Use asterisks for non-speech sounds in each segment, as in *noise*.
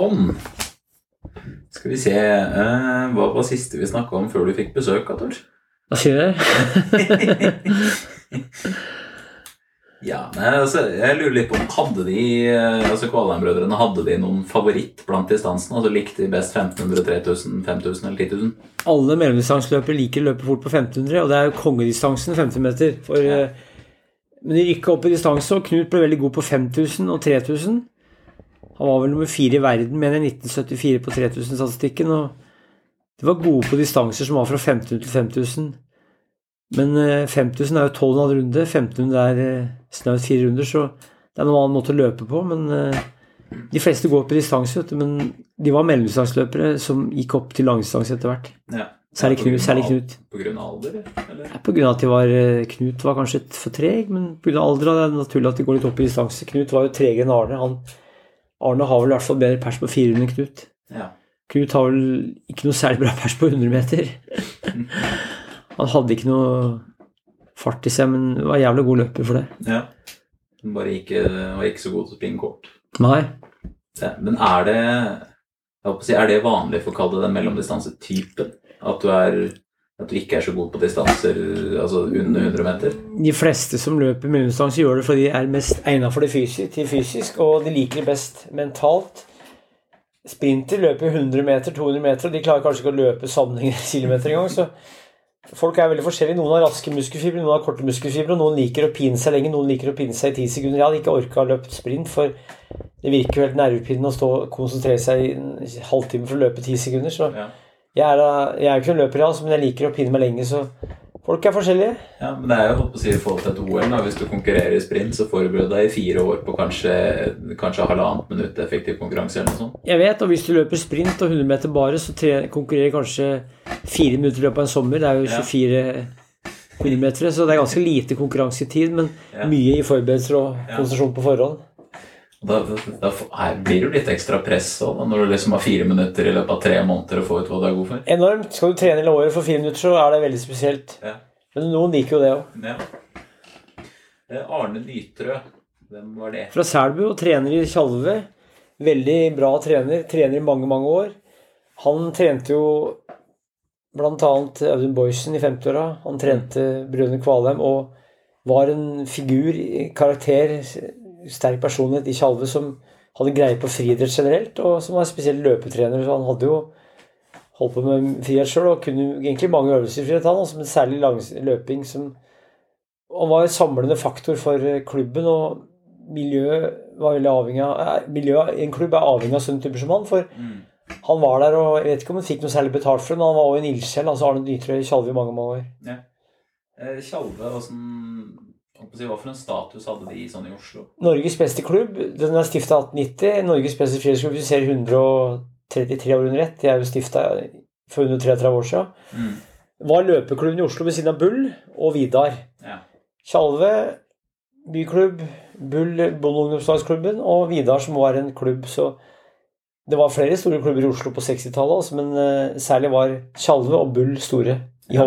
Tom. Skal vi se eh, Hva var siste vi snakka om før du fikk besøk, Tor? Hva dere? *laughs* Ja, nei, altså, jeg lurer litt på Hadde de, eh, altså Kvalheim-brødrene, hadde de noen favoritt blant distansene? Altså Likte de best 1500, 3000, 5000 eller 10 000? Alle mellomdistanseløpere liker å løpe fort på 1500, og det er jo kongedistansen 50 meter. For, Ja. eh, Men de rykka opp i distanse, og Knut ble veldig god på 5000 og 3000. Han var vel nummer fire i verden, mener jeg, 1974 på 3000-statistikken. Og de var gode på distanser som var fra 1500 til 5000. Men eh, 5000 er jo 12,5 runde, 1500 er eh, snaut fire runder, så det er noen annen måte å løpe på. Men eh, de fleste går på distanse. Men de var mellomdistanseløpere som gikk opp til langdistanse etter hvert. Ja. Særlig På Knut. Særlig Knut. På grunn av alder, eller? Ja, På grunn av at de var, eh, Knut var kanskje for treg, men pga. alder er det naturlig at de går litt opp i distanse. Knut var jo tregere enn Arne. Han, Arne har vel i hvert fall bedre pers på 400 enn Knut. Ja. Knut har vel ikke noe særlig bra pers på 100 meter. *laughs* Han hadde ikke noe fart i seg, men var jævlig god løper for det. ja. Han Bare ikke, var ikke så god til å springe kort. Nei. Ja, men er det si, Er det vanlig for å kalle det den mellomdistansetypen? At du, er, at du ikke er så god på distanser altså under 100 meter? De fleste som løper mellomdistanse, gjør det fordi de er mest egnet for det fysisk, til fysisk, og de liker det best mentalt. Sprinter løper 100 meter, 200 meter, og de klarer kanskje ikke å løpe sammenhengende *laughs* kilometer engang. Så folk er veldig forskjellige. Noen har raske muskelfibre, noen har korte muskelfibre, og noen liker å pine seg lenge, noen liker å pine seg i 10 sekunder. Jeg hadde ikke orka å løpe sprint, for det virker jo helt nervepirrende å stå og konsentrere seg i en halvtime for å løpe 10 sekunder. Så Ja. Jeg er, jeg er ikke noen løper, altså, men jeg liker å pine meg lenge, så folk er forskjellige. ja, men det er jo holdt på å si, i forhold til et OL. Da. Hvis du konkurrerer i sprint, så forbereder du deg i fire år på kanskje, kanskje halvannet minutt effektiv konkurranse eller noe sånt. Jeg vet, og hvis du løper sprint og 100 meter bare, så tre, konkurrerer kanskje fire minutter i løpet av en sommer. Det er jo Ja. 24 hundremetere, så det er ganske lite konkurransetid, men Ja. mye i forberedelser og Ja. konsentrasjon på forhånd. Da, da, her blir det jo litt ekstra press også, når du liksom har fire minutter i løpet av tre måneder å få ut hva du er god for. Enormt. Skal du trene hele året for fire minutter, så er det veldig spesielt. Ja. Men noen liker jo det òg. Ja. Eh, Arne Nytrø, hvem var det? Fra Selbu og trener i Tjalve. Veldig bra trener. Trener i mange, mange år. Han trente jo bl.a. Audun Boysen i 50-åra. Han trente Brødrene Kvalheim og var en figur, karakter, sterk personlighet i Tjalve som hadde greie på friidrett generelt, og som var spesielt løpetrener. Så han hadde jo holdt på med friidrett sjøl og kunne egentlig mange øvelser i friidrett, han, også, men særlig lang løping som Han var en samlende faktor for klubben, og miljøet var veldig avhengig av eh, Miljøet i en klubb er avhengig av sånne typer som han, for Mm. han var der, og jeg vet ikke om han fikk noe særlig betalt for det, men han var også en ildsjel. Altså Arne Dytrøy i Tjalve i mange, mange år. Eh, Tjalve, åssen Hva for en status hadde de sånn i Oslo? Norges beste klubb. Den er stifta 1890. Norges beste friidrettsklubb. Vi ser 133 år under ett. De er jo stifta for 133 år siden. Mm. Var løpeklubben i Oslo ved siden av Bull og Vidar. Ja. Tjalve byklubb, Bull bondeungdomslagsklubben og Vidar som var en klubb. Så det var flere store klubber i Oslo på 60-tallet, altså, men eh, særlig var Tjalve og Bull store i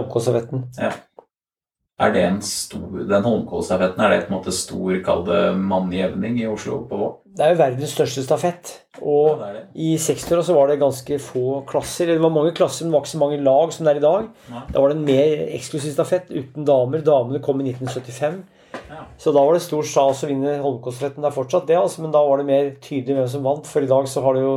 Ja. Er det en stor, Den Holmenkollstafetten, er det på en måte stor, kall det mannjevning i Oslo på vår? Det er jo verdens største stafett. Og det er det. I 60-åra så var det ganske få klasser. Det var mange klasser, men det var ikke så mange lag som det er i dag. Nei. Da var det en mer eksklusiv stafett uten damer. Damene kom i 1975. Ja. Så da var det stor stas å vinne Holmenkollstafetten. Det er fortsatt det, altså, men da var det mer tydelig hvem som vant. For i dag så har det jo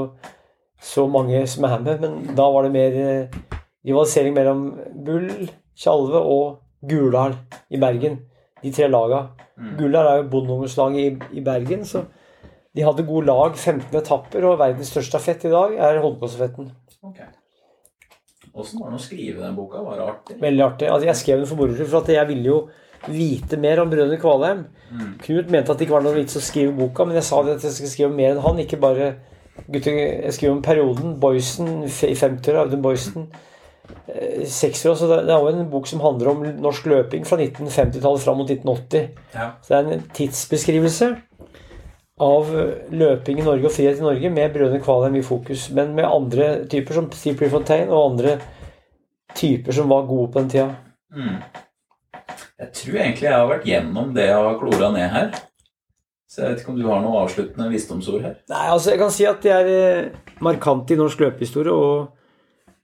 så mange som er med, men da var det mer eh, rivalisering mellom Bull, Tjalve og Guldal i Bergen. De tre laga. Mm. Guldal er jo bondeungdomslaget i, i Bergen, så de hadde gode lag, 15 etapper, og verdens største stafett i dag er Holmenkollstafetten. Ok. Åssen var det å skrive den boka? Var det artig? Veldig artig. Altså, jeg skrev den for moro for at jeg ville jo vite mer om brødrene Kvalheim. Mm. Knut mente at det ikke var noe vits å skrive boka, men jeg sa det at jeg skal skrive mer enn han. Ikke bare gutter, Jeg skriver om perioden. Boysen i 50-åra, Audun Boysen. eh, 60-åra. Så det det er jo en bok som handler om norsk løping fra 1950-tallet fram mot 1980. Ja. Så det er en tidsbeskrivelse av løping i Norge og frihet i Norge med brødrene Kvalheim i fokus, men med andre typer som Steve Prefontaine og andre typer som var gode på den tida. Mm. Jeg tror egentlig jeg har vært gjennom det jeg har klora ned her. Så jeg vet ikke om du har noe avsluttende visdomsord her? Nei, altså jeg kan si at de er markant markante i norsk løpehistorie, og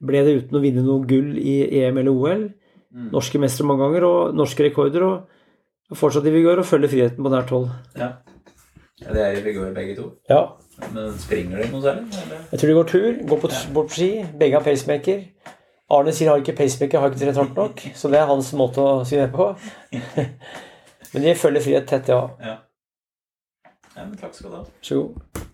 ble det uten å vinne noe gull i EM eller OL. Mm. Norske mestere mange ganger, og norske rekorder, og fortsatt i vigør og følger friheten på nært hold. Ja. ja. Det er i vigør begge to. Ja. Men springer de noe særlig? Eller? Jeg tror de går tur, går på, bort på ski. Begge har pacemaker. Arne sier har ikke pacemaker, har ikke trent hardt nok. *laughs* Så det er hans måte å si det på. *laughs* Men de følger frihet tett, ja. Ja. ja men takk skal du ha. Vær Så god.